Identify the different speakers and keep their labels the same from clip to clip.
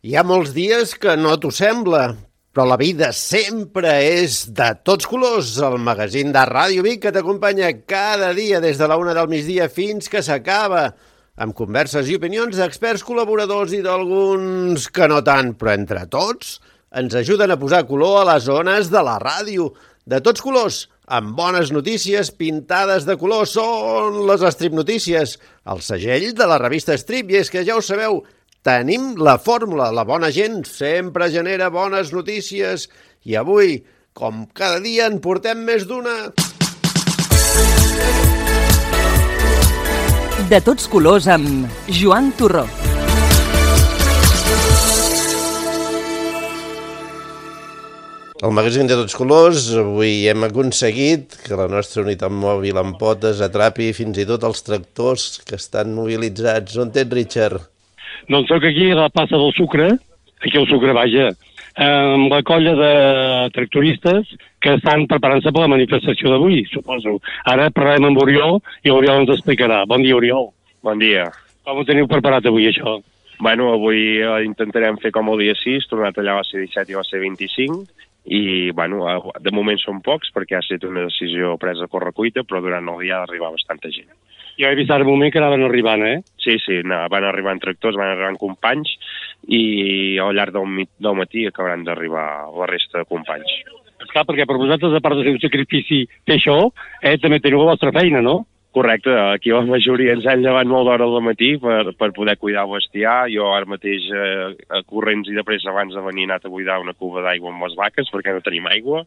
Speaker 1: Hi ha molts dies que no t'ho sembla, però la vida sempre és de tots colors. El magazín de Ràdio Vic que t'acompanya cada dia des de la una del migdia fins que s'acaba, amb converses i opinions d'experts col·laboradors i d'alguns que no tant, però entre tots ens ajuden a posar color a les zones de la ràdio. De tots colors, amb bones notícies pintades de color, són les Strip Notícies, el segell de la revista Strip, i és que ja ho sabeu, Tenim la fórmula, la bona gent sempre genera bones notícies i avui, com cada dia, en portem més d'una.
Speaker 2: De tots colors amb Joan Torró.
Speaker 1: El magazín de tots colors, avui hem aconseguit que la nostra unitat mòbil en potes atrapi fins i tot els tractors que estan mobilitzats. On tens, Richard?
Speaker 3: Doncs sóc aquí a la plaça del Sucre, aquí al Sucre, vaja, amb la colla de tractoristes que estan preparant-se per la manifestació d'avui, suposo. Ara parlarem amb Oriol i l'Oriol ens explicarà. Bon dia, Oriol.
Speaker 4: Bon dia.
Speaker 3: Com ho teniu preparat avui, això?
Speaker 4: Bueno, avui eh, intentarem fer com el dia 6, tornat allà va ser 17 i va ser 25, i bueno, de moment són pocs perquè ha estat una decisió presa a correcuita, però durant el dia ha d'arribar bastanta gent.
Speaker 3: Jo he vist ara un moment que anaven arribant, eh?
Speaker 4: Sí, sí, no, van arribant tractors, van arribant companys i al llarg del, del matí acabaran d'arribar la resta de companys.
Speaker 3: Esclar, perquè per vosaltres, a part de ser un sacrifici fer això, eh, també teniu la vostra feina, no?
Speaker 4: Correcte, aquí la majoria ens han llevat molt d'hora al matí per, per poder cuidar el bestiar. Jo ara mateix, eh, a corrents i de pressa, abans de venir, he anat a buidar una cuba d'aigua amb les vaques perquè no tenim aigua.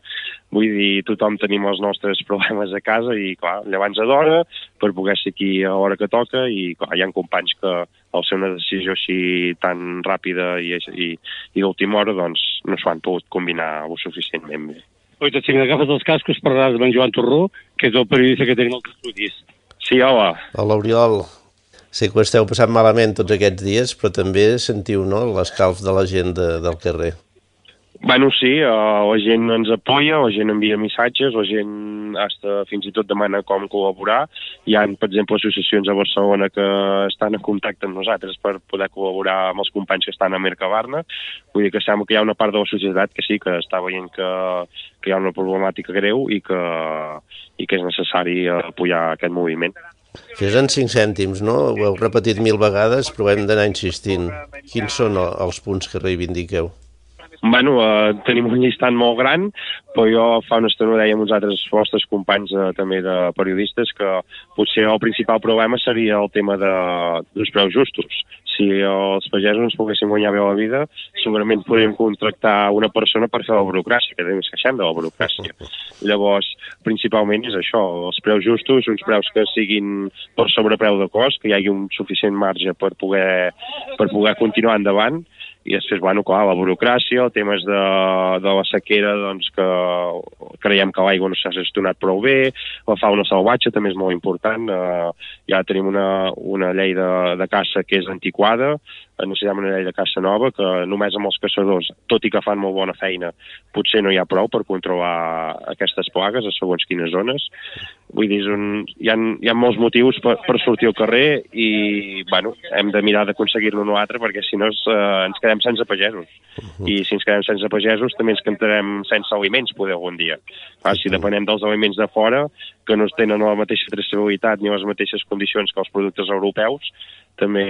Speaker 4: Vull dir, tothom tenim els nostres problemes a casa i, clar, llevant a d'hora per poder ser aquí a l'hora que toca i, clar, hi ha companys que al ser una decisió així tan ràpida i, i, i d'última hora, doncs, no s'ho han pogut combinar o suficientment bé.
Speaker 3: Oita, si m'agafes els cascos parlaràs amb en Joan Torró, que és el periodista que tenim als estudis.
Speaker 4: Sí, hola.
Speaker 1: Hola, Oriol. Sé que ho esteu passant malament tots aquests dies, però també sentiu no, l'escalf de la gent de, del carrer.
Speaker 4: Bueno, sí, uh, la gent ens apoya, la gent envia missatges, la gent hasta fins i tot demana com col·laborar. Hi ha, per exemple, associacions a Barcelona que estan en contacte amb nosaltres per poder col·laborar amb els companys que estan a Mercabarna. Vull dir que sembla que hi ha una part de la societat que sí, que està veient que, que hi ha una problemàtica greu i que, i que és necessari apoyar aquest moviment.
Speaker 1: Fes en cinc cèntims, no? Ho heu repetit mil vegades, però hem d'anar insistint. Quins són els punts que reivindiqueu?
Speaker 4: Bueno, eh, tenim un llistat molt gran, però jo fa una estona deia amb uns altres vostres companys eh, també de periodistes que potser el principal problema seria el tema de, dels preus justos. Si els pagesos ens poguessin guanyar bé la vida, segurament podríem contractar una persona per fer la burocràcia, que ens queixem de la burocràcia. Llavors, principalment és això, els preus justos, uns preus que siguin per sobrepreu de cost, que hi hagi un suficient marge per poder, per poder continuar endavant, i després, bueno, clar, la burocràcia, els temes de, de la sequera, doncs que creiem que l'aigua no s'ha gestionat prou bé, la fauna salvatge també és molt important, eh, ja tenim una, una llei de, de caça que és antiquada, necessitem una llei de caça nova que només amb els caçadors, tot i que fan molt bona feina, potser no hi ha prou per controlar aquestes plagues a segons quines zones. Vull dir, un, hi, ha, hi ha molts motius per, per sortir al carrer i, bueno, hem de mirar d'aconseguir-ne un o altre perquè si no eh, ens quedem sense pagesos. Uh -huh. I si ens quedem sense pagesos també ens quedarem sense aliments, poder algun dia. Clar, si depenem dels aliments de fora, que no tenen la mateixa traçabilitat ni les mateixes condicions que els productes europeus, també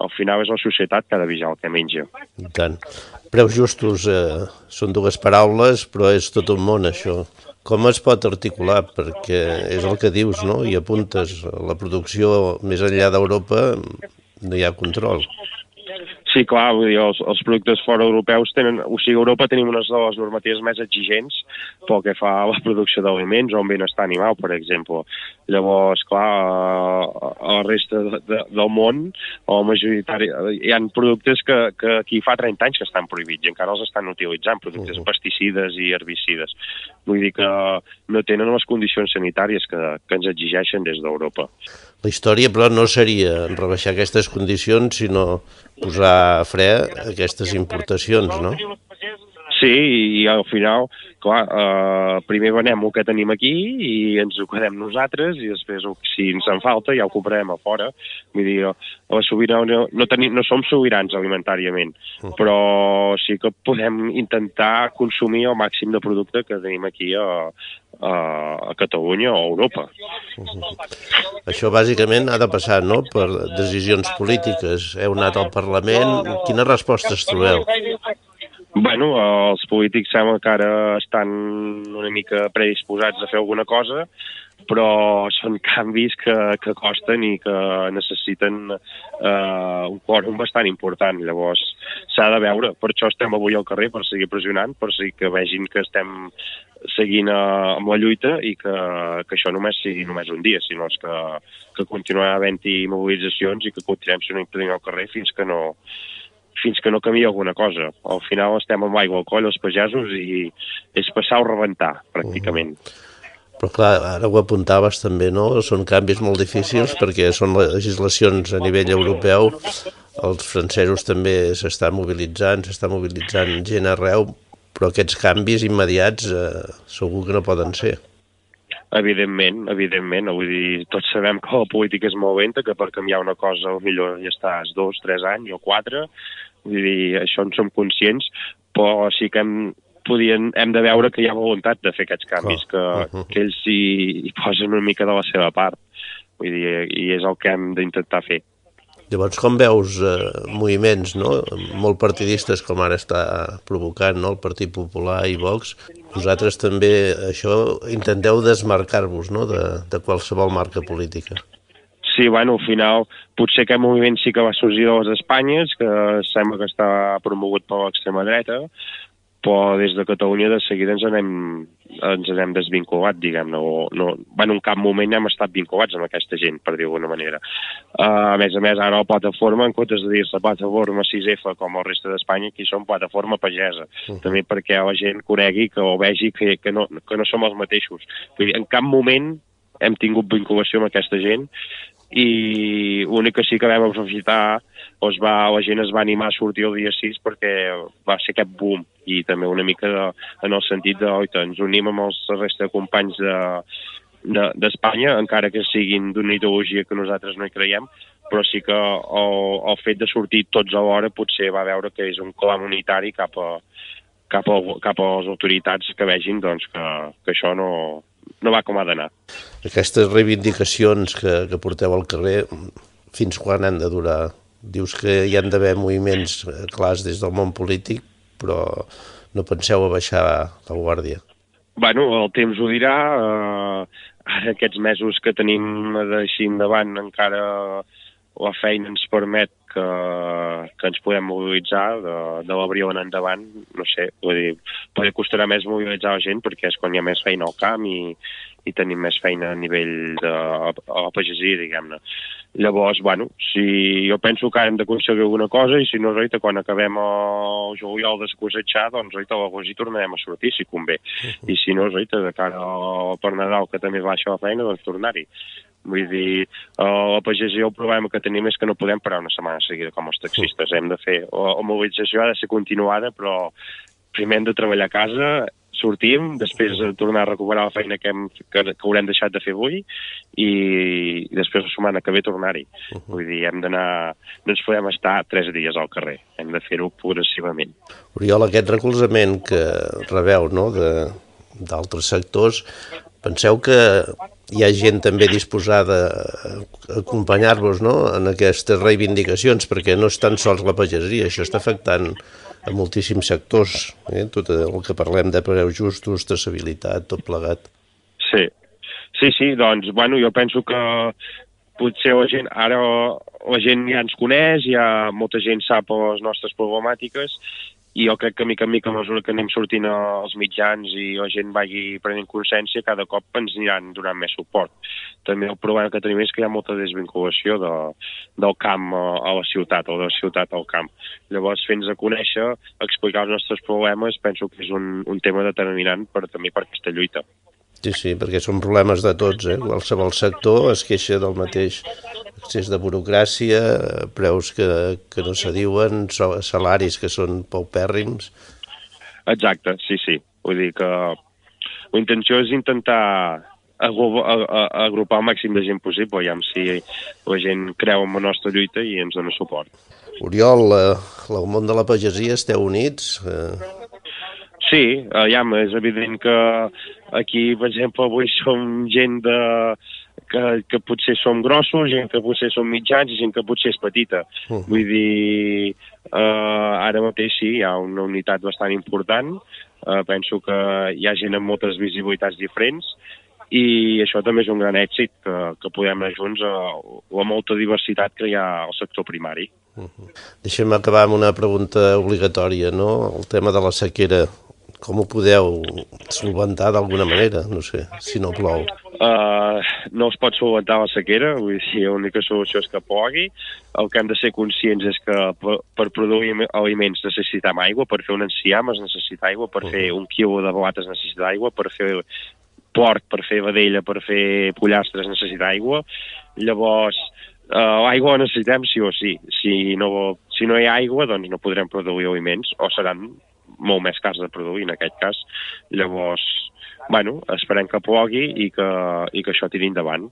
Speaker 4: al final és la societat que ha de vigilar el que menja.
Speaker 1: I tant. Preus justos eh, són dues paraules, però és tot un món això. Com es pot articular? Perquè és el que dius, no? I apuntes la producció més enllà d'Europa no hi ha control.
Speaker 4: Sí, clar, vull dir, els, els productes fora europeus tenen... O sigui, a Europa tenim unes de les normatives més exigents pel que fa a la producció d'aliments o en benestar animal, per exemple. Llavors, clar, a, a la resta de, de, del món, o majoritari, hi ha productes que, que aquí fa 30 anys que estan prohibits i encara els estan utilitzant, productes uh -huh. pesticides i herbicides. Vull dir que no tenen les condicions sanitàries que, que ens exigeixen des d'Europa.
Speaker 1: La història, però, no seria rebaixar aquestes condicions, sinó posar fre aquestes importacions, no?
Speaker 4: Sí, i al final, clar, eh, primer venem el que tenim aquí i ens ho quedem nosaltres i després, si ens en falta, ja ho comprarem a fora. Vull dir, la sobirania, no, tenim, no som sobirans alimentàriament, però sí que podem intentar consumir el màxim de producte que tenim aquí a, a, a Catalunya o a Europa.
Speaker 1: Això bàsicament ha de passar no? per decisions polítiques. Heu anat al Parlament, quines respostes trobeu?
Speaker 4: Bueno, els polítics sembla que ara estan una mica predisposats a fer alguna cosa, però són canvis que, que costen i que necessiten eh, un quòrum bastant important. Llavors, s'ha de veure. Per això estem avui al carrer, per seguir pressionant, per seguir que vegin que estem seguint eh, amb la lluita i que, que això només sigui només un dia, sinó que, que continuarà havent-hi mobilitzacions i que continuem sent al carrer fins que no, fins que no canvia alguna cosa. Al final estem amb aigua al coll els pagesos i és passar o rebentar, pràcticament. Uh -huh.
Speaker 1: Però clar, ara ho apuntaves també, no? Són canvis molt difícils perquè són legislacions a nivell europeu. Els francesos també s'estan mobilitzant, s'està mobilitzant gent arreu, però aquests canvis immediats eh, segur que no poden ser.
Speaker 4: Evidentment, evidentment. Vull dir, tots sabem que la política és molt lenta, que per canviar una cosa millor ja estàs dos, tres anys o quatre, Vull dir, això en som conscients, però sí que hem, podien, hem de veure que hi ha voluntat de fer aquests canvis, que, uh -huh. que ells hi, hi posen una mica de la seva part. Vull dir, i és el que hem d'intentar fer.
Speaker 1: Llavors, com veus eh, moviments no? molt partidistes com ara està provocant no? el Partit Popular i Vox, vosaltres també això intenteu desmarcar-vos no? de, de qualsevol marca política.
Speaker 4: Sí, bueno, al final potser aquest moviment sí que va sorgir de les Espanyes, que sembla que està promogut per l'extrema dreta, però des de Catalunya de seguida ens anem, ens anem desvinculat, diguem-ne. No, no, bueno, en cap moment hem estat vinculats amb aquesta gent, per dir d'alguna manera. Uh, a més a més, ara la plataforma, en comptes de dir-se plataforma 6F com el resta d'Espanya, aquí som plataforma pagesa. Uh -huh. També perquè la gent conegui que, o vegi que, que, no, que no som els mateixos. Vull dir, en cap moment hem tingut vinculació amb aquesta gent i l'únic que sí que vam aprofitar es va, la gent es va animar a sortir el dia 6 perquè va ser aquest boom i també una mica de, en el sentit de oita, ens unim amb els resta de companys de, d'Espanya, de, encara que siguin d'una ideologia que nosaltres no hi creiem, però sí que el, el fet de sortir tots a l'hora potser va veure que és un clam unitari cap a, cap a, cap a les autoritats que vegin doncs, que, que això no, no va com ha d'anar.
Speaker 1: Aquestes reivindicacions que, que porteu al carrer, fins quan han de durar? Dius que hi han d'haver moviments clars des del món polític, però no penseu a baixar la guàrdia.
Speaker 4: Bueno, el temps ho dirà. Eh, ara aquests mesos que tenim d'així endavant encara la feina ens permet que, que ens podem mobilitzar de, de l'abril en endavant, no sé, vull dir, potser costarà més mobilitzar la gent perquè és quan hi ha més feina al camp i, i tenim més feina a nivell de a, a la pagesia, diguem-ne. Llavors, bueno, si jo penso que hem d'aconseguir alguna cosa i si no, oita, quan acabem el juliol d'escossetxar, doncs, oita, a l'agost hi tornarem a sortir, si convé. I si no, oita, de cara al per Nadal, que també baixa la feina, doncs tornar-hi. Vull dir, la pagesia el problema que tenim és que no podem parar una setmana seguida com els taxistes. Hem de fer, la, la mobilització ha de ser continuada, però primer hem de treballar a casa, sortim, després tornar a recuperar la feina que, hem, que, que haurem deixat de fer avui i, i després la setmana que ve tornar-hi. Uh -huh. Vull dir, hem d'anar... No ens podem estar tres dies al carrer, hem de fer-ho progressivament.
Speaker 1: Oriol, aquest recolzament que rebeu no, d'altres sectors, penseu que hi ha gent també disposada a acompanyar-vos no? en aquestes reivindicacions, perquè no és tan sols la pagesia, això està afectant a moltíssims sectors, eh? tot el que parlem de preus justos, traçabilitat, tot plegat.
Speaker 4: Sí, sí, sí, doncs, bueno, jo penso que potser la gent, ara la gent ja ens coneix, ja molta gent sap les nostres problemàtiques i jo crec que mica en mica a mesura que anem sortint als mitjans i la gent vagi prenent consciència, cada cop ens aniran donant més suport. També el problema que tenim és que hi ha molta desvinculació de, del camp a, la ciutat o de la ciutat al camp. Llavors, fins a conèixer, explicar els nostres problemes, penso que és un, un tema determinant per, també per aquesta lluita.
Speaker 1: Sí, sí, perquè són problemes de tots, eh? Qualsevol sector es queixa del mateix excés de burocràcia, preus que, que no se diuen, salaris que són paupèrrims.
Speaker 4: Exacte, sí, sí. Vull dir que la intenció és intentar agrupar el màxim de gent possible, ja si la gent creu en la nostra lluita i ens dona suport.
Speaker 1: Oriol, eh, el món de la pagesia esteu units? Eh,
Speaker 4: Sí, aviam, és evident que aquí, per exemple, avui som gent de, que, que potser som grossos, gent que potser som mitjans i gent que potser és petita. Uh -huh. Vull dir, eh, ara mateix sí, hi ha una unitat bastant important, eh, penso que hi ha gent amb moltes visibilitats diferents i això també és un gran èxit, que, que podem anar junts a la molta diversitat que hi ha al sector primari.
Speaker 1: Deixem acabar amb una pregunta obligatòria, no? El tema de la sequera. Com ho podeu solventar d'alguna manera? No sé, si no plou.
Speaker 4: Uh, no es pot solventar la sequera, vull dir, l'única solució és que plogui. El que hem de ser conscients és que per, per produir aliments necessitem aigua, per fer un enciam es necessita aigua, per fer un quilo de blat es necessita aigua, per fer porc, per fer vedella, per fer pollastre es necessita aigua. Llavors, uh, l'aigua la necessitem sí o sí. Si no, si no hi ha aigua, doncs no podrem produir aliments, o seran molt més cars de produir en aquest cas. Llavors, bueno, esperem que plogui i que, i que això tiri endavant.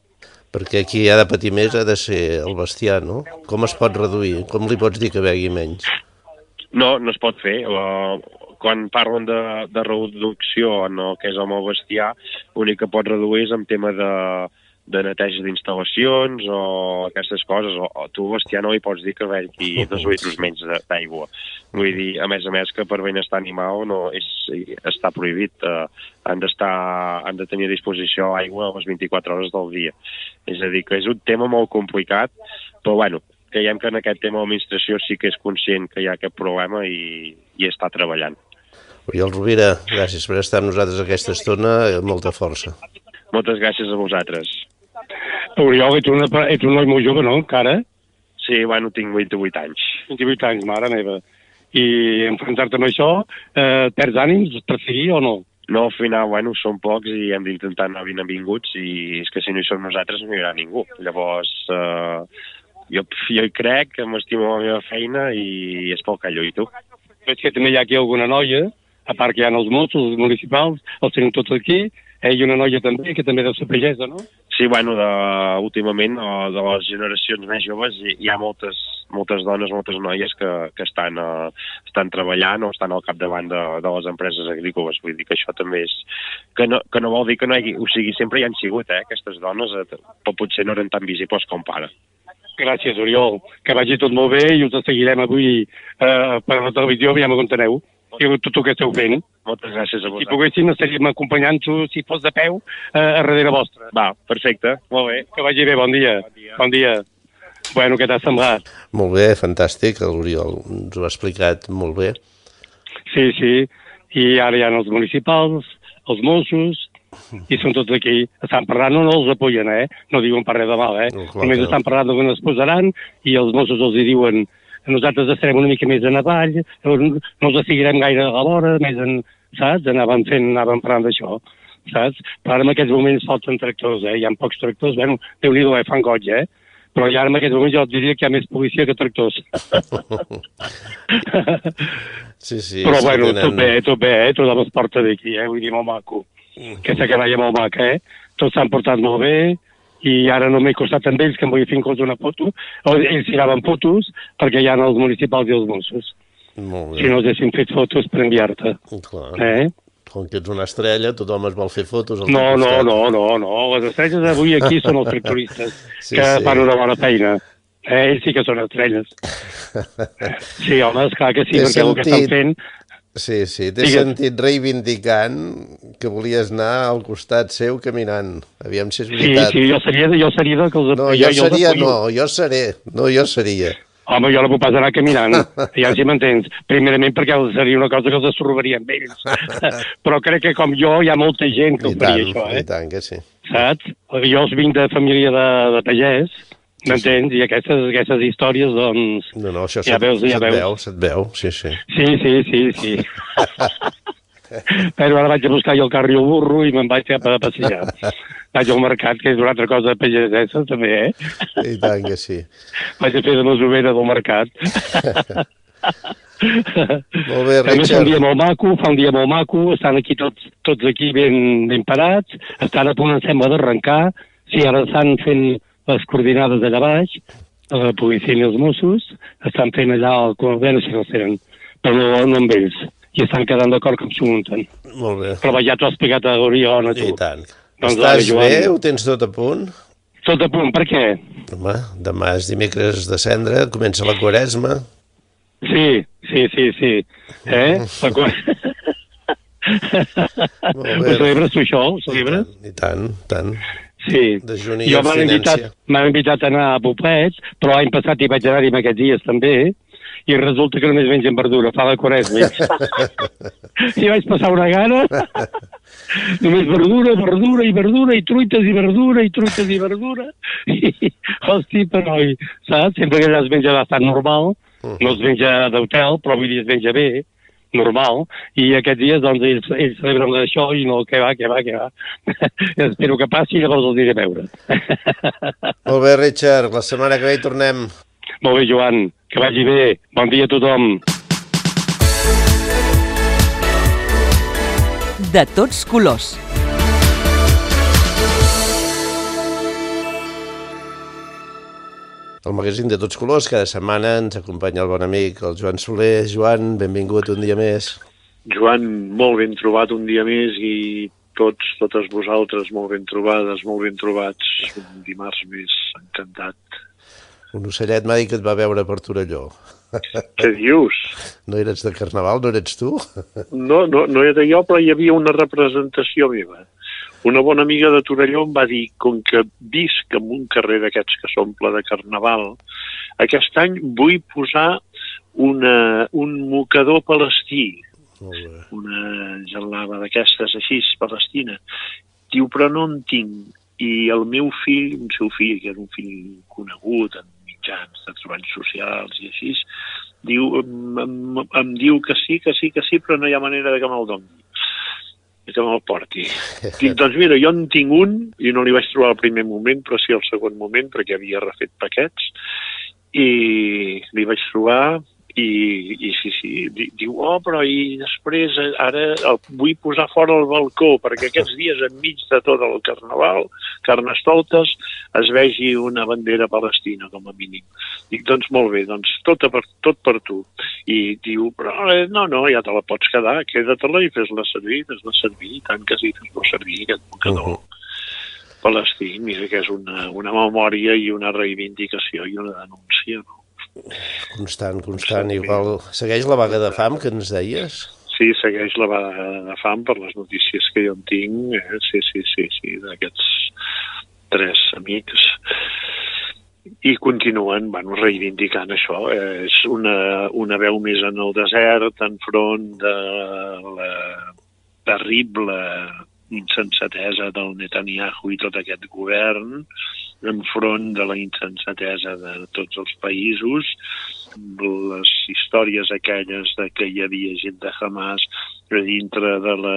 Speaker 1: Perquè qui ha de patir més ha de ser el bestiar, no? Com es pot reduir? Com li pots dir que begui menys?
Speaker 4: No, no es pot fer. Uh, quan parlen de, de reducció en el que és el meu bestiar, l'únic que pot reduir és en tema de, de neteja d'instal·lacions o aquestes coses, o, o tu bestiar no li pots dir que begui dos litres menys d'aigua. Vull dir, a més a més, que per benestar animal no és, està prohibit. Eh, han, han de tenir a disposició aigua a les 24 hores del dia. És a dir, que és un tema molt complicat, però bueno, creiem que en aquest tema l'administració sí que és conscient que hi ha aquest problema i, i està treballant.
Speaker 1: Oriol Rovira, gràcies per estar amb nosaltres aquesta estona, eh, molta força.
Speaker 4: Moltes gràcies a vosaltres.
Speaker 3: Oriol, ets, una, ets un noi molt jove, no, encara?
Speaker 4: Sí, bueno, tinc 28 anys.
Speaker 3: 28 anys, mare meva. I enfrontar-te amb això, eh, perds ànims per seguir o no?
Speaker 4: No, al final, bueno, som pocs i hem d'intentar anar benvinguts i és que si no hi som nosaltres no hi haurà ningú. Llavors, eh, jo, jo hi crec, que m'estimo la meva feina i és pel que lluito.
Speaker 3: Veig que també hi ha aquí alguna noia, a part que hi ha els Mossos, els municipals, els tenim tots aquí, eh, i una noia també, que també deu ser pagesa, no?
Speaker 4: Sí, bueno, de, últimament, de les generacions més joves, hi ha moltes, moltes dones, moltes noies que, que estan, uh, estan treballant o estan al capdavant de, de les empreses agrícoles. Vull dir que això també és... Que no, que no vol dir que no hi hagi... O sigui, sempre hi han sigut, eh, aquestes dones, eh, però potser no eren tan visibles com para.
Speaker 3: Gràcies, Oriol. Que vagi tot molt bé i us seguirem avui eh, per la televisió, aviam on aneu. I tot el que esteu fent.
Speaker 4: Moltes gràcies a
Speaker 3: Si
Speaker 4: vosaltres.
Speaker 3: poguéssim, estaríem acompanyant-vos, si fos de peu, eh, a darrere vostre.
Speaker 4: Va, perfecte, molt bé.
Speaker 3: Que vagi bé, bon dia.
Speaker 4: Bon dia.
Speaker 3: Bon dia. Bueno, què t'ha semblat?
Speaker 1: Molt bé, fantàstic, l'Oriol ens ho ha explicat molt bé.
Speaker 3: Sí, sí. I ara hi ha els municipals, els Mossos, i són tots aquí. Estan parlant, no, no els apoyen, eh? No diuen per res de mal, eh?
Speaker 1: No, clar
Speaker 3: Només
Speaker 1: que no.
Speaker 3: estan parlant d'on es posaran i els Mossos els hi diuen nosaltres estarem una mica més en avall, no els seguirem gaire a la vora, més en, saps? Anaven fent, anaven parlant d'això, saps? Però ara en aquests moments falten tractors, eh? Hi ha pocs tractors, bueno, déu-n'hi-do, eh? Fan goig, eh? Però ja en aquests moments jo et diria que hi ha més policia que tractors.
Speaker 1: Sí, sí.
Speaker 3: Però
Speaker 1: sí,
Speaker 3: bueno,
Speaker 1: tenen-
Speaker 3: tot bé, tot bé, eh? Tot es porta d'aquí, eh? Vull dir, molt maco. Aquesta canalla molt maca, eh? Tots s'han portat molt bé i ara no m'he costat amb ells que em vull fer inclús una foto. O ells tiraven fotos perquè hi ha els municipals i els Mossos.
Speaker 1: Molt
Speaker 3: Si
Speaker 1: bé,
Speaker 3: no haguessin fet fotos per enviar-te.
Speaker 1: clar.
Speaker 3: Eh?
Speaker 1: Com que ets una estrella, tothom es vol fer fotos al
Speaker 3: No, no, no, no, no. Les estrelles d'avui aquí són els tractoristes
Speaker 1: Sí,
Speaker 3: que
Speaker 1: sí.
Speaker 3: fan una bona feina. Eh, ells sí que són estrelles. Sí, home, esclar que sí, perquè el que estan
Speaker 1: sentit-
Speaker 3: fent...
Speaker 1: Sí, sí, t'he
Speaker 3: Digues.
Speaker 1: sentit reivindicant que volies anar al costat seu caminant. Aviam si és
Speaker 3: Sí,
Speaker 1: veritat.
Speaker 3: sí, jo seria, jo seria que els...
Speaker 1: No, jo
Speaker 3: els
Speaker 1: seria, no, jo seré. No, jo seria.
Speaker 3: Home, jo no puc pas anar caminant, ja si m'entens. Primerament perquè seria una cosa que els estorbaria amb ells. Però crec que com jo hi ha molta gent que
Speaker 1: I
Speaker 3: ho faria
Speaker 1: tant,
Speaker 3: això,
Speaker 1: i
Speaker 3: eh?
Speaker 1: tant que sí.
Speaker 3: Saps? Jo els vinc de família de, de pagès, m'entens? I aquestes, aquestes històries, doncs...
Speaker 1: No, no, això
Speaker 3: Ja
Speaker 1: se't,
Speaker 3: veus, ja veus.
Speaker 1: veu, se't veu, sí, sí.
Speaker 3: Sí, sí, sí, sí. Però ara vaig a buscar jo el carri al burro i me'n vaig cap a passejar. Vaig al mercat, que és una altra cosa pagesesa, també, eh?
Speaker 1: I tant que sí.
Speaker 3: Vaig a fer de masovera del mercat.
Speaker 1: Molt bé,
Speaker 3: A més, un
Speaker 1: Richard.
Speaker 3: dia molt maco, fa un dia molt maco, estan aquí tots, tots aquí ben, ben parats, estan a punt, em sembla, d'arrencar. Sí, ara estan fent les coordinades allà baix, a la policia i els Mossos, estan fent allà el a veure si no els tenen, però no, no amb ells. I estan quedant d'acord com s'ho munten.
Speaker 1: Molt bé.
Speaker 3: Però ja t'ho ha explicat a l'Oriol, a tu.
Speaker 1: I tant.
Speaker 3: Doncs
Speaker 1: Estàs
Speaker 3: ara, Joan.
Speaker 1: bé? Ho tens tot a punt?
Speaker 3: Tot a punt, per què?
Speaker 1: Home, demà és dimecres de cendre, comença la quaresma.
Speaker 3: Sí, sí, sí, sí. Eh? La qua-
Speaker 1: Molt
Speaker 3: Ho celebres tu, això? Ho celebres?
Speaker 1: I tant, i tant.
Speaker 3: Sí.
Speaker 1: I
Speaker 3: Jo m'han invitat, invitat a anar a Poblets, però l'any passat hi vaig anar-hi aquests dies també, i resulta que només mengen verdura, fa la quaresma. I vaig passar una gana. només verdura, verdura i verdura, i truites i verdura, i truites i verdura. I, hosti, però, i, saps? Sempre que allà es menja bastant normal, no es menja d'hotel, però vull dir, es menja bé, normal, i aquests dies, doncs, ells, ells celebren això i no, que va, que va, que va. Espero que passi i llavors els diré a veure.
Speaker 1: Molt bé, Richard, la setmana que ve hi tornem.
Speaker 3: Molt bé, Joan, que vagi bé. Bon dia a tothom.
Speaker 2: De tots colors.
Speaker 1: El magazín de tots colors, cada setmana ens acompanya el bon amic, el Joan Soler. Joan, benvingut un dia més.
Speaker 5: Joan, molt ben trobat un dia més i tots, totes vosaltres molt ben trobades, molt ben trobats. Un dimarts més, encantat.
Speaker 1: Un ocellet m'ha dit que et va veure per Torelló.
Speaker 5: Què dius?
Speaker 1: No eres de Carnaval, no eres tu?
Speaker 5: No, no, no era jo, però hi havia una representació meva. Una bona amiga de Torelló em va dir, com que visc en un carrer d'aquests que s'omple de carnaval, aquest any vull posar una, un mocador palestí, una gelada d'aquestes així, palestina. Diu, però no en tinc. I el meu fill, un seu fill, que era un fill conegut en mitjans de treballs socials i així, diu, em, em, em diu que sí, que sí, que sí, però no hi ha manera de que me'l doni que me'l porti. Dic, doncs mira, jo en tinc un, i no li vaig trobar al primer moment, però sí al segon moment, perquè havia refet paquets, i li vaig trobar, i, i sí, sí, di- diu, oh, però i després ara el vull posar fora al balcó, perquè aquests dies enmig de tot el carnaval, carnestoltes, es vegi una bandera palestina, com a mínim. Dic, doncs molt bé, doncs tot, per, tot per tu. I diu, però eh, no, no, ja te la pots quedar, queda-te-la i fes-la servir, fes-la servir, i tant que sí, fes-la servir, aquest mocador. Palestí, mira que és una, una memòria i una reivindicació i una denúncia, no?
Speaker 1: Constant, constant. Igual segueix la vaga de fam que ens deies?
Speaker 5: Sí, segueix la vaga de fam per les notícies que jo en tinc, eh? sí, sí, sí, sí, d'aquests tres amics. I continuen, bueno, reivindicant això. Eh? És una, una veu més en el desert, enfront de la terrible insensatesa del Netanyahu i tot aquest govern, enfront de la insensatesa de tots els països, les històries aquelles de que hi havia gent de Hamas dintre de la,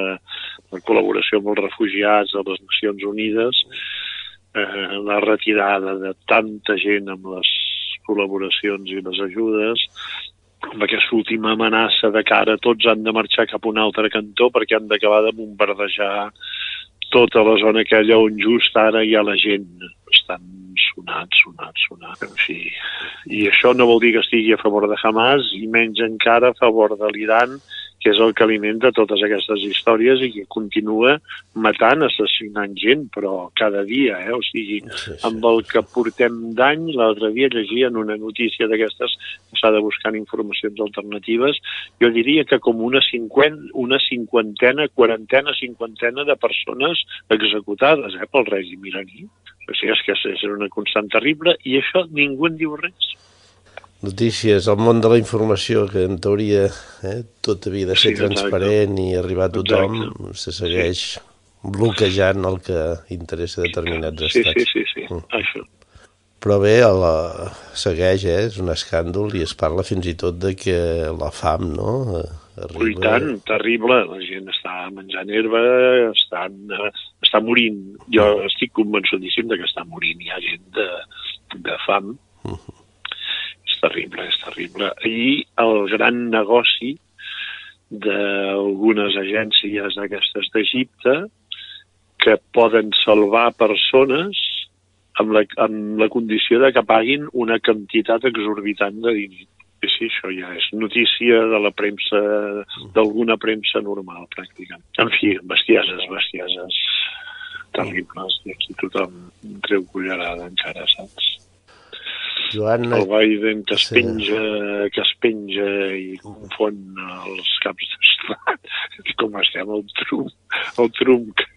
Speaker 5: la col·laboració amb els refugiats de les Nacions Unides, eh, la retirada de tanta gent amb les col·laboracions i les ajudes, amb aquesta última amenaça de que ara tots han de marxar cap a un altre cantó perquè han d'acabar de bombardejar tota la zona aquella on just ara hi ha la gent estan sonats, sonats, sonats. O sigui, I això no vol dir que estigui a favor de Hamas i menys encara a favor de l'Iran, que és el que alimenta totes aquestes històries i que continua matant, assassinant gent, però cada dia, eh? o sigui,
Speaker 1: Sí, sí.
Speaker 5: amb el que portem d'any, l'altre dia llegien una notícia d'aquestes que s'ha de buscar informacions alternatives, jo diria que com una, cinquen, una cinquantena, quarantena, cinquantena de persones executades eh, pel règim iraní. O sigui, és que és una constant terrible i això ningú en diu res.
Speaker 1: Notícies, el món de la informació, que en teoria eh, tot havia de ser
Speaker 5: Sí, exacte.
Speaker 1: transparent i arribar a tothom,
Speaker 5: Exacte.
Speaker 1: se segueix bloquejant el que interessa a determinats
Speaker 5: Sí, sí,
Speaker 1: estats.
Speaker 5: sí, sí,
Speaker 1: Mm.
Speaker 5: això.
Speaker 1: Però bé, la... segueix, eh? és un escàndol i es parla fins i tot de que la fam, no?, eh,
Speaker 5: Ui, tant, terrible. La gent està menjant herba, estan, eh, està morint. Jo estic convençudíssim de que està morint. Hi ha gent de, de fam. Està terrible, és terrible. I el gran negoci d'algunes agències d'aquestes d'Egipte que poden salvar persones amb la, amb la condició de que paguin una quantitat exorbitant de diners. I sí, això ja és notícia de la premsa, d'alguna premsa normal, pràcticament. En fi, bestieses, bestieses terribles, i aquí tothom treu cullerada encara, saps?
Speaker 1: Joan,
Speaker 5: El Biden que es
Speaker 1: Sí.
Speaker 5: penja, que es penja i confon els caps d'estat, com estem el Trump, el Trump que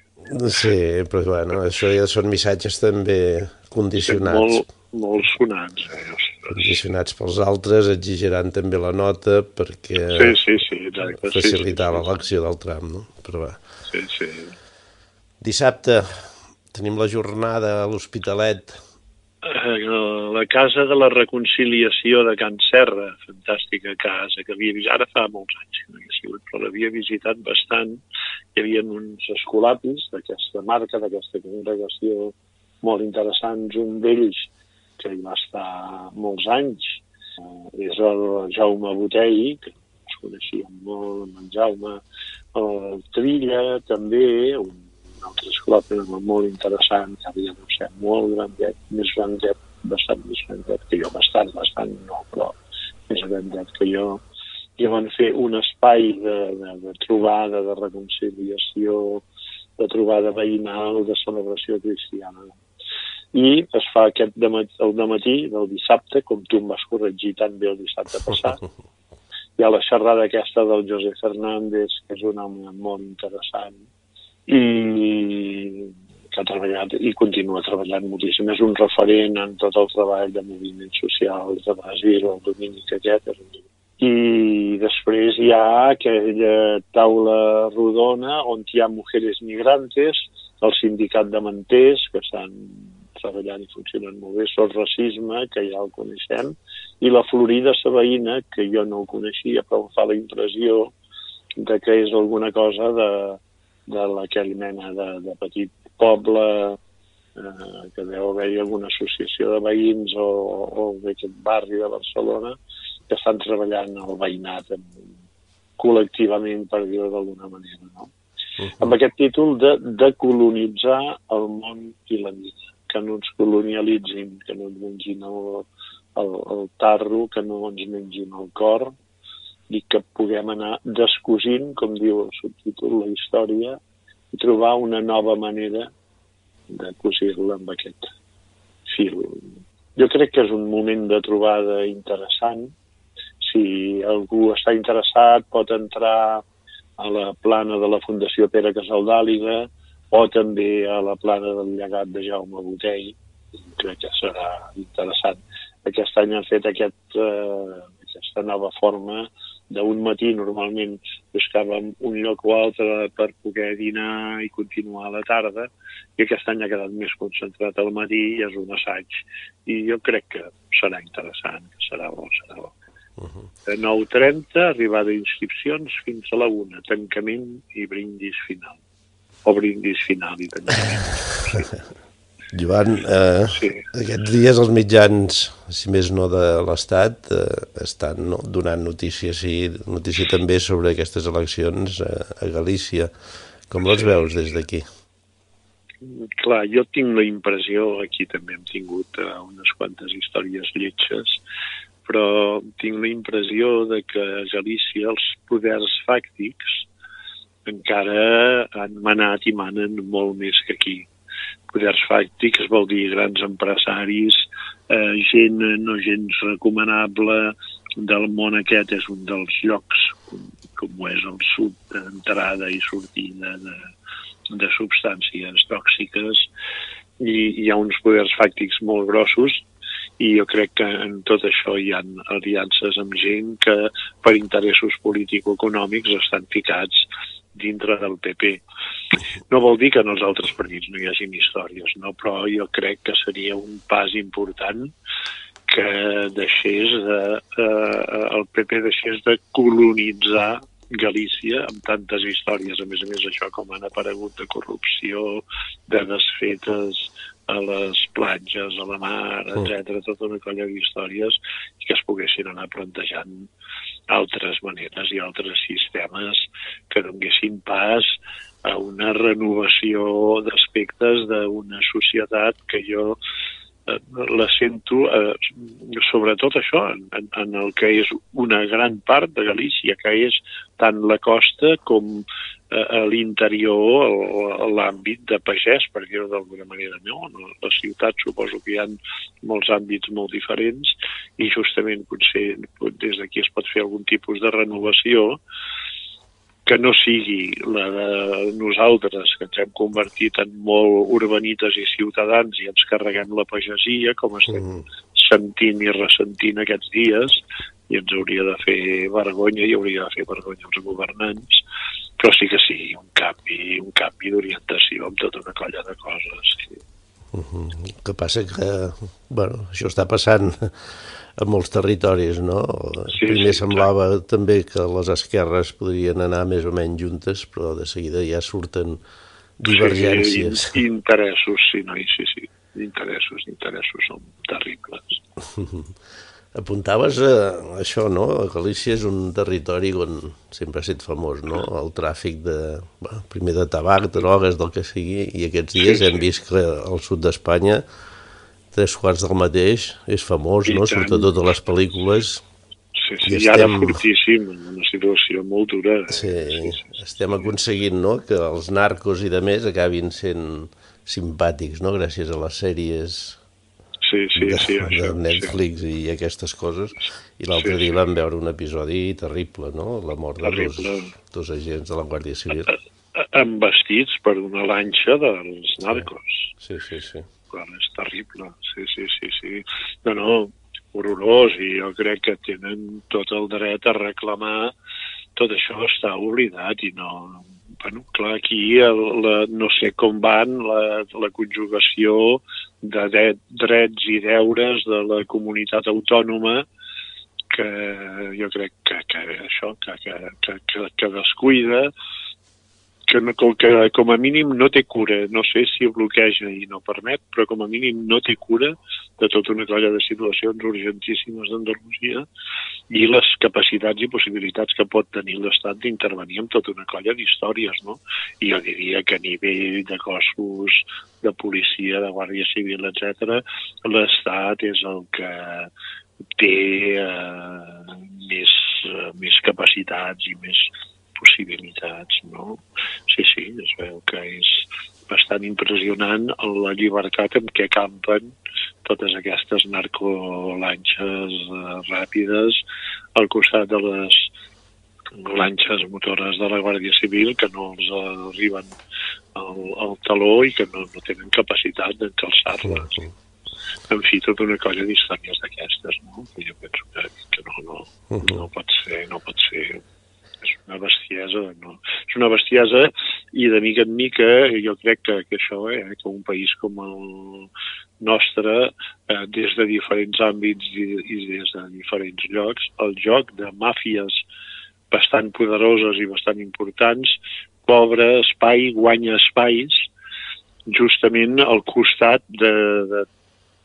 Speaker 1: sí, però bueno, això ja són missatges també condicionats.
Speaker 5: molt, molt sonats. Eh?
Speaker 1: Condicionats pels altres, exigiran també la nota perquè
Speaker 5: Sí, sí, sí, exacte.
Speaker 1: facilitar
Speaker 5: sí,
Speaker 1: l'elecció del tram, no? Però va.
Speaker 5: Sí, sí.
Speaker 1: Dissabte tenim la jornada a l'Hospitalet.
Speaker 5: Eh, La Casa de la Reconciliació de Can Serra, fantàstica casa, que havia vist, ara fa molts anys no hi sigut, però l'havia visitat bastant. Hi havia uns escolapis d'aquesta marca, d'aquesta congregació molt interessants, un d'ells que hi va estar molts anys, eh, és el Jaume Botei, que ens coneixíem molt amb en Jaume, el Trilla també, un altre esclopi molt interessant, que havia de ser molt grandet, més grandet, bastant més grandet que jo, bastant, bastant no, però més grandet que jo, i van fer un espai de, de, de trobada, de reconciliació, de trobada veïnal, de celebració cristiana. I es fa aquest dematí, el dematí del dissabte, com tu em vas corregir tan bé el dissabte passat, hi ha la xerrada aquesta del José Fernández, que és un home molt interessant, i que ha treballat i continua treballant moltíssim. És un referent en tot el treball de moviments socials de Brasil, el Dominic un... I després hi ha aquella taula rodona on hi ha mujeres migrantes, el sindicat de manters, que estan treballant i funcionant molt bé, sol racisme, que ja el coneixem, i la Florida Sabaïna, que jo no ho coneixia, però fa la impressió de que és alguna cosa de, de aquell mena de, de petit poble eh, que deu haver-hi alguna associació de veïns o, o d'aquest barri de Barcelona que estan treballant el veïnat amb, col·lectivament, per dir-ho d'alguna manera. No? Uh -huh. Amb aquest títol de, de colonitzar el món i la vida, que no ens colonialitzin, que no ens mengin el, el, el tarro, que no ens mengin el cor, i que puguem anar descosint, com diu el subtítol, la història, i trobar una nova manera de cosir-la amb aquest fil. Jo crec que és un moment de trobada interessant. Si algú està interessat pot entrar a la plana de la Fundació Pere Casaldàliga o també a la plana del llegat de Jaume Botell. Crec que serà interessant. Aquest any han fet aquest, eh, aquesta nova forma d'un matí normalment buscàvem un lloc o altre per poder dinar i continuar a la tarda i aquest any ha quedat més concentrat al matí i és un assaig i jo crec que serà interessant, que serà bo, serà bo. Uh -huh. De 9.30, arribada d'inscripcions fins a la 1, tancament i brindis final. O brindis final i tancament.
Speaker 1: Joan, eh,
Speaker 5: Sí.
Speaker 1: aquests dies els mitjans, si més no de l'Estat, eh, estan no, donant notícies i notícia també sobre aquestes eleccions eh, a Galícia. Com les veus des d'aquí?
Speaker 5: Clar, jo tinc la impressió, aquí també hem tingut uh, unes quantes històries lletges, però tinc la impressió de que a Galícia els poders fàctics encara han manat i manen molt més que aquí. Poders fàctics vol dir grans empresaris, eh, gent no gens recomanable del món aquest, és un dels llocs, com, com ho és el sud, d'entrada i sortida de, de substàncies tòxiques. I hi ha uns poders fàctics molt grossos i jo crec que en tot això hi ha aliances amb gent que per interessos político-econòmics estan ficats dintre del PP. No vol dir que en els altres partits no hi hagin històries, no? però jo crec que seria un pas important que deixés de, eh, el PP deixés de colonitzar Galícia amb tantes històries, a més a més això com han aparegut de corrupció, de desfetes a les platges, a la mar, etc, tota una colla d'històries que es poguessin anar plantejant altres maneres i altres sistemes que donguessin pas a una renovació d'aspectes d'una societat que jo eh, la sento eh, sobretot això, en, en el que és una gran part de Galícia, que és tant la costa com a l'interior l'àmbit de pagès, per dir-ho d'alguna manera. No? La ciutat suposo que hi ha molts àmbits molt diferents i justament potser des d'aquí es pot fer algun tipus de renovació que no sigui la de nosaltres, que ens hem convertit en molt urbanites i ciutadans i ens carreguem la pagesia, com estem mm. sentint i ressentint aquests dies, i ens hauria de fer vergonya i hauria de fer vergonya als governants, però sí que sí, un canvi, un canvi d'orientació amb tota una colla de coses. Sí.
Speaker 1: Uh -huh. El que passa que, bueno, això està passant a molts territoris, no? Sí, Primer sí, semblava clar. també que les esquerres podrien anar més o menys juntes, però de seguida ja surten divergències.
Speaker 5: Sí, interessos, sí, noi, sí, sí. Interessos, interessos són terribles.
Speaker 1: Apuntaves a això, no? Galícia és un territori on sempre ha estat famós, no? El tràfic de, bueno, primer de tabac, drogues, del que sigui, i aquests dies sí, sí. hem vist que al sud d'Espanya tres quarts del mateix, és famós, I no? Tant. Surten totes les pel·lícules.
Speaker 5: Sí, sí, i estem... ara fortíssim, una situació molt dura.
Speaker 1: Sí, sí, sí, estem aconseguint no? que els narcos i de més acabin sent simpàtics, no? gràcies a les sèries
Speaker 5: sí, sí,
Speaker 1: de,
Speaker 5: sí,
Speaker 1: això, de Netflix sí. i aquestes coses. I l'altre sí, dia sí. vam veure un episodi terrible, no? La mort de dos, dos agents de la Guàrdia Civil.
Speaker 5: Envestits per una lanxa dels narcos.
Speaker 1: Sí, sí, sí
Speaker 5: clar, és terrible, sí, sí, sí, sí. No, no, horrorós, i jo crec que tenen tot el dret a reclamar tot això està oblidat i no... Bueno, clar, aquí el, la, no sé com van la, la conjugació de dret, drets i deures de la comunitat autònoma que jo crec que, que això, que, que, que, que descuida que, no, que com a mínim no té cura, no sé si bloqueja i no permet, però com a mínim no té cura de tota una colla de situacions urgentíssimes d'Andalusia i les capacitats i possibilitats que pot tenir l'Estat d'intervenir amb tota una colla d'històries, no? I jo diria que a nivell de cossos de policia, de Guàrdia Civil, etc, l'Estat és el que té eh, més, eh, més capacitats i més possibilitats, no? Sí, sí, es veu que és bastant impressionant la llibertat amb què campen totes aquestes narcolanxes eh, ràpides al costat de les lanxes motores de la Guàrdia Civil que no els arriben al, al taló i que no, no tenen capacitat d'encalçar-les. En fi, tota una colla d'històries d'aquestes, no? jo penso que, que no, no, no pot ser, no pot ser és una bestiesa, no? És una bestiesa i de mica en mica jo crec que, que això, eh, que un país com el nostre, eh, des de diferents àmbits i, i des de diferents llocs, el joc de màfies bastant poderoses i bastant importants cobra espai, guanya espais justament al costat de, de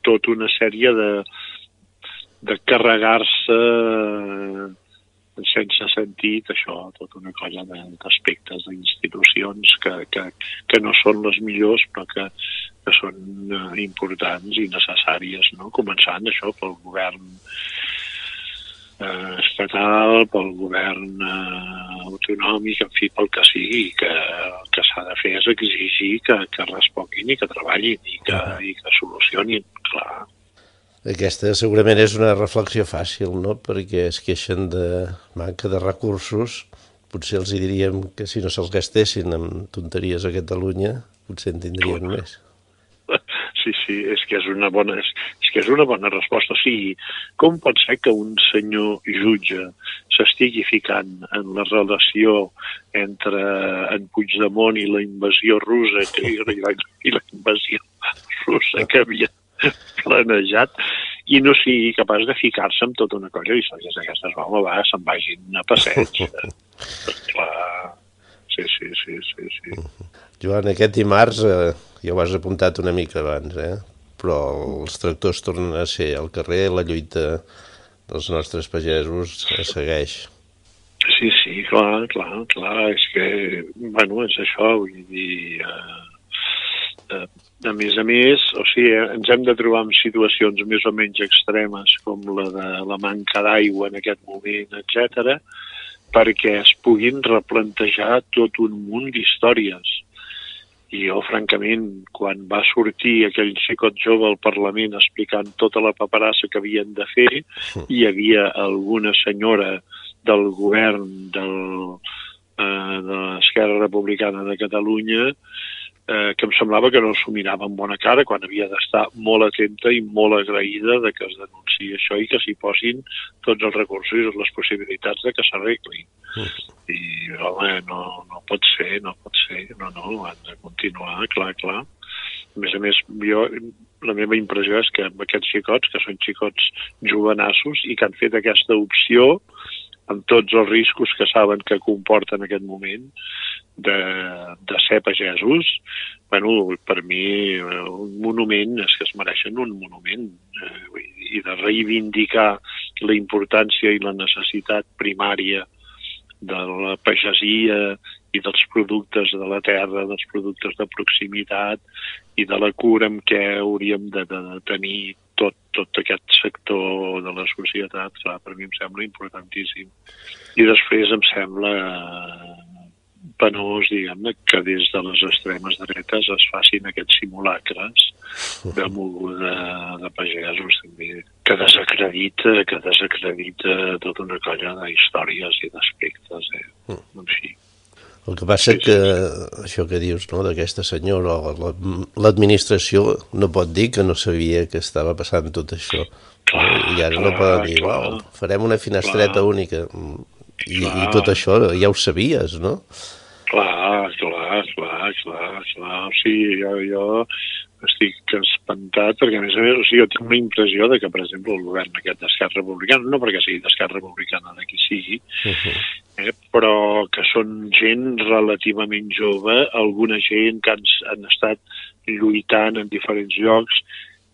Speaker 5: tota una sèrie de, de carregar-se sense sentit això, tota una colla d'aspectes d'institucions que, que, que no són les millors però que, que són eh, importants i necessàries, no? començant això pel govern eh, estatal, pel govern eh, autonòmic, en fi, pel que sigui, que el que s'ha de fer és exigir que, que responguin i que treballin i que, i que solucionin, clar,
Speaker 1: aquesta segurament és una reflexió fàcil, no? perquè es queixen de manca de recursos. Potser els hi diríem que si no se'ls gastessin amb tonteries a Catalunya, potser en tindrien més.
Speaker 5: Sí, sí, és que és una bona, és, és que és una bona resposta. O sigui, com pot ser que un senyor jutge s'estigui ficant en la relació entre en Puigdemont i la invasió russa i la, i la invasió russa que havia planejat i no sigui capaç de ficar-se amb tota una cosa i històries d'aquestes, home, va, se'n vagin a passeig. Clar, sí, sí, sí, sí, sí.
Speaker 1: Joan, aquest dimarts, eh, ja ho has apuntat una mica abans, eh? però els tractors tornen a ser al carrer, la lluita dels nostres pagesos segueix.
Speaker 5: Sí, sí, clar, clar, clar, és que, bueno, és això, vull dir, eh, eh, a més a més, o sigui, ens hem de trobar en situacions més o menys extremes, com la de la manca d'aigua en aquest moment, etc, perquè es puguin replantejar tot un munt d'històries. I jo, francament, quan va sortir aquell xicot jove al Parlament explicant tota la paperassa que havien de fer, hi havia alguna senyora del govern del, eh, de l'Esquerra Republicana de Catalunya eh, que em semblava que no s'ho mirava amb bona cara quan havia d'estar molt atenta i molt agraïda de que es denunciï això i que s'hi posin tots els recursos i les possibilitats de que s'arregli. I, home, no, no pot ser, no pot ser, no, no, han de continuar, clar, clar. A més a més, jo, la meva impressió és que amb aquests xicots, que són xicots jovenassos i que han fet aquesta opció, amb tots els riscos que saben que comporta en aquest moment de, de ser pagesos, bueno, per mi un monument és que es mereixen un monument eh, i de reivindicar la importància i la necessitat primària de la pagesia i dels productes de la terra, dels productes de proximitat i de la cura amb què hauríem de, de, de tenir tot, aquest sector de la societat, clar, per mi em sembla importantíssim. I després em sembla penós, diguem-ne, que des de les extremes dretes es facin aquests simulacres de moguda de pagesos també, que desacredita, que desacredita tota una colla d'històries i d'aspectes, eh? En fi.
Speaker 1: El que passa sí, sí. que això que dius, no, d'aquesta senyora, l'administració no pot dir que no sabia que estava passant tot això. Clar, I ara clar, no poden dir, clar, farem una finestreta clar, única. I, clar. I tot això ja ho sabies, no?
Speaker 5: Clar, clar, clar, clar, clar. O sigui, jo, jo estic espantat perquè, a més a més, o sigui, jo tinc una impressió de que, per exemple, el govern aquest d'Esquerra Republicana, no perquè sigui d'Esquerra Republicana de qui sigui, uh -huh. eh, però que són gent relativament jove, alguna gent que han, han estat lluitant en diferents llocs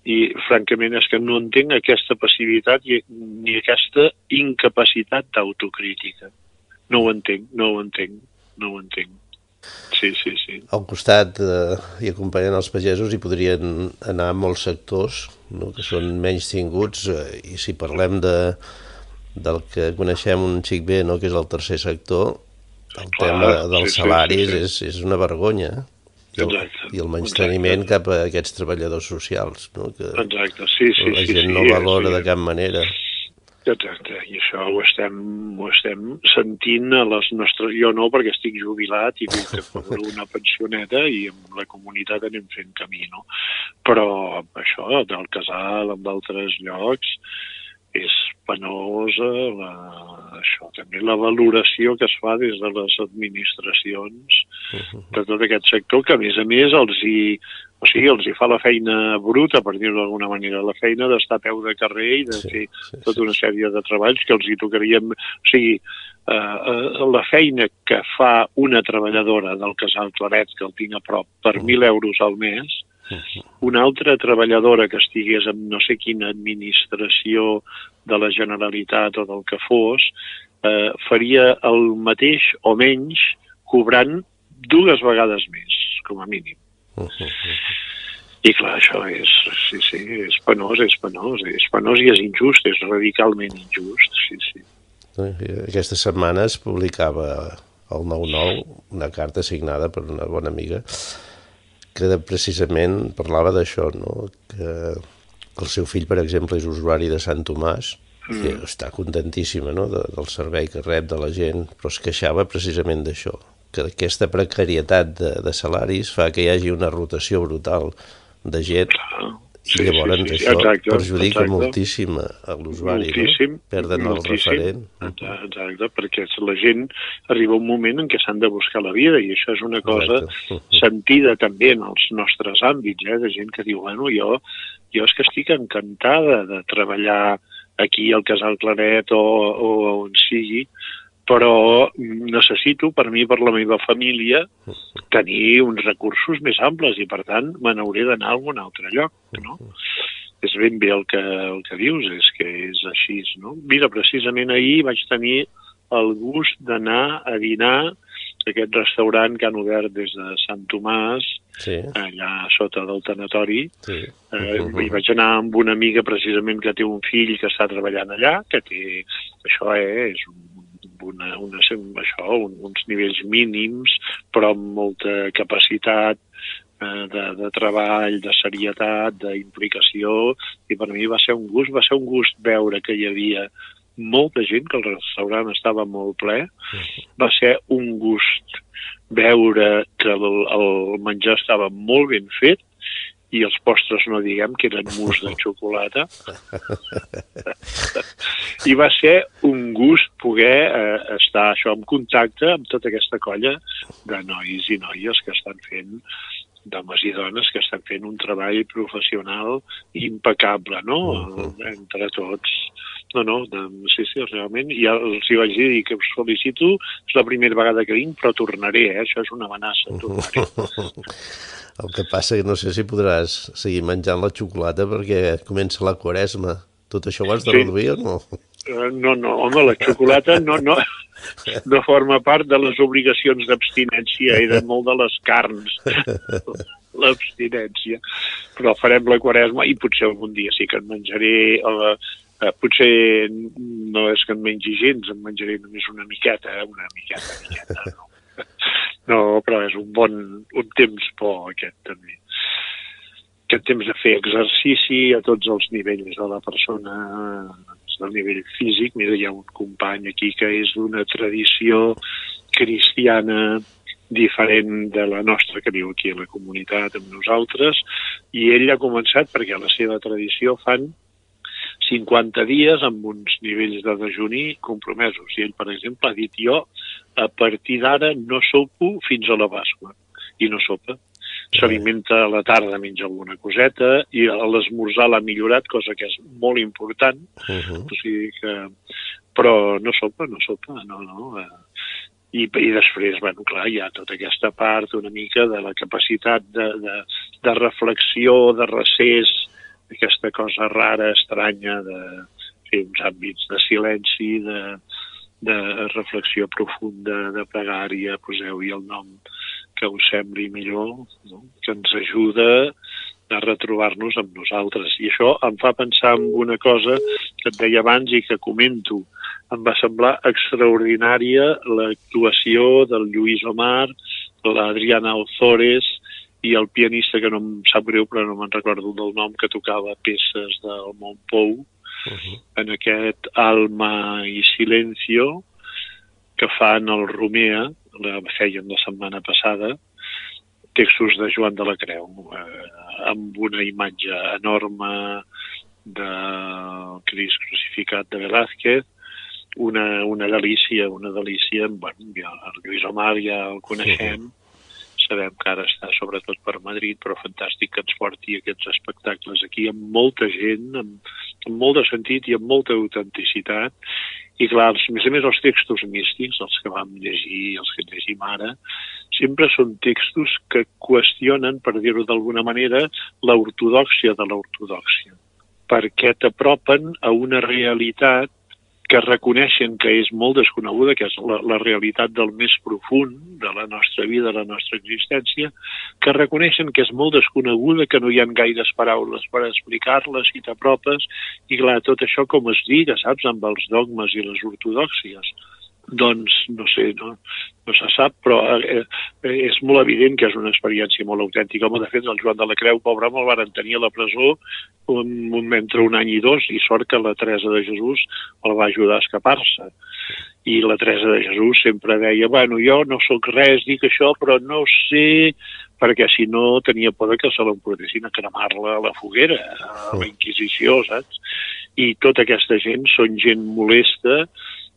Speaker 5: i, francament, és que no entenc aquesta passivitat i, ni aquesta incapacitat d'autocrítica. No ho entenc, no ho entenc, no ho entenc. Sí, sí, sí.
Speaker 1: Al costat eh, i acompanyant els pagesos hi podrien anar molts sectors no? que són menys tinguts eh, i si parlem de, del que coneixem un xic bé, no? que és el tercer sector, el Clar, tema dels sí, salaris sí, sí, sí. És, és una vergonya. I el, Exacte. i el menysteniment cap a aquests treballadors socials, no? que
Speaker 5: Exacte, sí, sí.
Speaker 1: la gent
Speaker 5: sí,
Speaker 1: no
Speaker 5: sí,
Speaker 1: valora
Speaker 5: sí.
Speaker 1: de cap manera.
Speaker 5: Exacte, i això ho estem, ho estem sentint a les nostres... Jo no, perquè estic jubilat i a cobrar una pensioneta i amb la comunitat anem fent camí, no? Però això, del casal, amb d'altres llocs, és penosa la, això també la valoració que es fa des de les administracions de tot aquest sector que a més a més els hi, o sigui, els hi fa la feina bruta, per dir-ho d'alguna manera, la feina d'estar a peu de carrer i de sí, fer sí, tota una sèrie de treballs que els hi tocaríem... O sigui, eh, uh, la feina que fa una treballadora del casal Claret, que el tinc a prop, per 1.000 euros al mes, una altra treballadora que estigués en no sé quina administració de la Generalitat o del que fos, eh, faria el mateix o menys cobrant dues vegades més, com a mínim. Uh -huh. I clar, això és, sí, sí, és penós, és penós, és penós i és injust, és radicalment injust, sí, sí.
Speaker 1: Aquesta setmana es publicava al 9-9 una carta signada per una bona amiga que precisament parlava d'això, no? que el seu fill, per exemple, és usuari de Sant Tomàs, mm. i està contentíssima no? de, del servei que rep de la gent, però es queixava precisament d'això, que aquesta precarietat de, de salaris fa que hi hagi una rotació brutal de gent sí, i llavors sí, sí, sí. això exacte, perjudica exacte. moltíssim a l'usuari, no? Perden el referent.
Speaker 5: Exacte, perquè la gent arriba un moment en què s'han de buscar la vida i això és una cosa exacte. sentida també en els nostres àmbits, eh, de gent que diu, bueno, jo, jo és que estic encantada de treballar aquí al Casal Claret o, o on sigui, però necessito, per mi, per la meva família, tenir uns recursos més amples i, per tant, me n'hauré d'anar a algun altre lloc, no? És ben bé el que, el que dius, és que és així, no? Mira, precisament ahir vaig tenir el gust d'anar a dinar aquest restaurant que han obert des de Sant Tomàs,
Speaker 1: Sí,
Speaker 5: allà sota del tanatori,
Speaker 1: sí.
Speaker 5: Eh, uh I vaig anar amb una amiga precisament que té un fill que està treballant allà, que té, això eh, és un, una, una, això, un, uns nivells mínims, però amb molta capacitat eh, de, de treball, de serietat, d'implicació, i per mi va ser un gust, va ser un gust veure que hi havia molta gent, que el restaurant estava molt ple, va ser un gust veure que el, el menjar estava molt ben fet i els postres no diguem que eren mousse de xocolata. I va ser un gust poder eh, estar això en contacte amb tota aquesta colla de nois i noies que estan fent d'homes i dones que estan fent un treball professional impecable, no?, entre tots. No, no, de, sí, sí, realment. I ja els hi vaig dir que us felicito, és la primera vegada que vinc, però tornaré, eh? això és una amenaça, tornaré.
Speaker 1: El que passa que no sé si podràs seguir menjant la xocolata perquè comença la quaresma. Tot això ho has de
Speaker 5: Sí.
Speaker 1: reduir o no?
Speaker 5: Eh, No, no, home, la xocolata no, no, no forma part de les obligacions d'abstinència i de molt de les carns, l'abstinència. Però farem la quaresma i potser algun dia sí que en menjaré... Eh, eh, potser no és que en mengi gens, en menjaré només una miqueta, eh, una miqueta, miqueta, no. No, però és un bon un temps bo aquest també aquest temps de fer exercici a tots els nivells de la persona, a nivell físic. Mira, hi ha un company aquí que és d'una tradició cristiana diferent de la nostra que viu aquí a la comunitat amb nosaltres i ell ha començat perquè a la seva tradició fan 50 dies amb uns nivells de dejuni compromesos. I ell, per exemple, ha dit jo a partir d'ara no sopo fins a la Pasqua. I no sopa. S'alimenta a la tarda, menja alguna coseta, i a l'esmorzar l'ha millorat, cosa que és molt important.
Speaker 1: Uh -huh.
Speaker 5: O sigui que... Però no sopa, no sopa, no, no. Eh, I, I després, bueno, clar, hi ha tota aquesta part una mica de la capacitat de, de, de reflexió, de recés, aquesta cosa rara, estranya, de fer uns àmbits de silenci, de, de reflexió profunda, de pregària, poseu-hi el nom que us sembli millor, no? que ens ajuda a retrobar-nos amb nosaltres. I això em fa pensar en una cosa que et deia abans i que comento. Em va semblar extraordinària l'actuació del Lluís Omar, l'Adriana Ozores i el pianista, que no em sap greu, però no me'n recordo del nom, que tocava peces del Montpou,
Speaker 1: Uh -huh.
Speaker 5: en aquest Alma i Silencio, que fan el Romea, la feien la setmana passada, textos de Joan de la Creu, eh, amb una imatge enorme de Cris crucificat de Velázquez, una, una delícia, una delícia, bueno, ja, el Lluís Omar ja el coneixem, sabem que ara està sobretot per Madrid, però fantàstic que ens porti aquests espectacles aquí amb molta gent, amb, amb molt de sentit i amb molta autenticitat, i clar, els, a més a més els textos místics, els que vam llegir, els que llegim ara, sempre són textos que qüestionen, per dir-ho d'alguna manera, l'ortodòxia de l'ortodòxia, perquè t'apropen a una realitat que reconeixen que és molt desconeguda, que és la, la realitat del més profund de la nostra vida, de la nostra existència, que reconeixen que és molt desconeguda, que no hi ha gaires paraules per explicar-les i t'apropes, i clar, tot això com es diga, saps, amb els dogmes i les ortodòxies, doncs, no sé, no, no se sap, però eh, eh, és molt evident que és una experiència molt autèntica. Home, de fet, el Joan de la Creu, pobre home, el van tenir a la presó un, un, entre un any i dos, i sort que la Teresa de Jesús el va ajudar a escapar-se. I la Teresa de Jesús sempre deia, bueno, jo no sóc res, dic això, però no sé, perquè si no tenia por que se l'emportessin a cremar-la a la foguera, a la Inquisició, saps? I tota aquesta gent són gent molesta,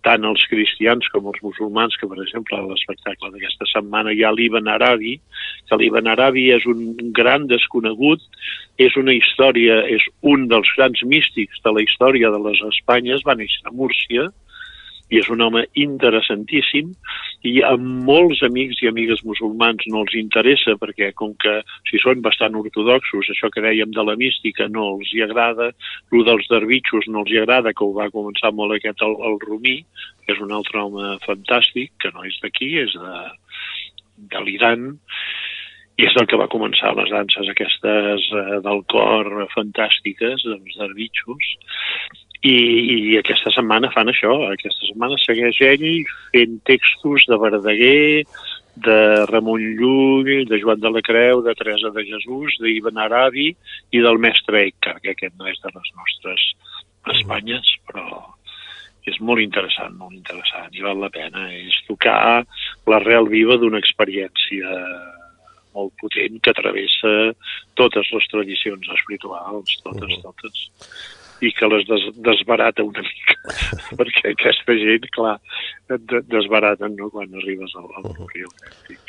Speaker 5: tant els cristians com els musulmans, que per exemple a l'espectacle d'aquesta setmana hi ha l'Ibn Arabi, que l'Ibn Arabi és un gran desconegut, és una història, és un dels grans místics de la història de les Espanyes, va néixer a Múrcia, i és un home interessantíssim i a molts amics i amigues musulmans no els interessa perquè com que si són bastant ortodoxos, això que dèiem de la mística no els hi agrada, el dels derbitxos no els hi agrada, que ho va començar molt aquest el, el Rumí, que és un altre home fantàstic, que no és d'aquí, és de, de l'Iran, i és el que va començar les danses aquestes eh, del cor fantàstiques, dels derbitxos, i, i aquesta setmana fan això, aquesta setmana segueix ell fent textos de Verdaguer, de Ramon Llull, de Joan de la Creu, de Teresa de Jesús, d'Ibn Arabi i del mestre Eicar, que aquest no és de les nostres Espanyes, però és molt interessant, molt interessant, i val la pena. És tocar l'arrel viva d'una experiència molt potent que travessa totes les tradicions espirituals, totes, uh -huh. totes i que les des desbarata una mica, perquè aquesta gent, clar, et desbaraten no? quan arribes al, al uh -huh.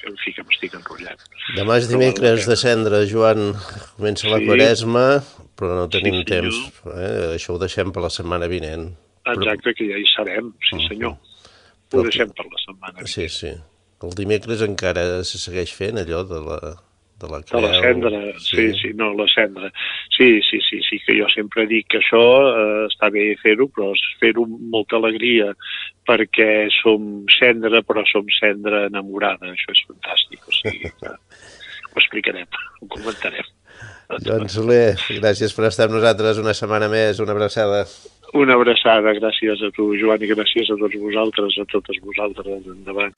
Speaker 5: en fi, que m'estic enrotllant.
Speaker 1: Demà és dimecres de cendre, Joan, comença sí. la quaresma, però no tenim sí, temps, eh? això ho deixem per la setmana vinent.
Speaker 5: Exacte, però... que ja hi serem, sí senyor. -huh. Ho deixem per la setmana vinent.
Speaker 1: Sí, sí. El dimecres encara se segueix fent allò de la, de la
Speaker 5: creu. De la cendra, sí. sí, sí, no, la cendra. Sí, sí, sí, sí, que jo sempre dic que això eh, està bé fer-ho, però fer-ho amb molta alegria, perquè som cendra, però som cendra enamorada, això és fantàstic, o sigui que ho explicarem, ho comentarem.
Speaker 1: Joan Soler, gràcies per estar amb nosaltres una setmana més, una abraçada.
Speaker 5: Una abraçada, gràcies a tu, Joan, i gràcies a tots vosaltres, a totes vosaltres. Endavant.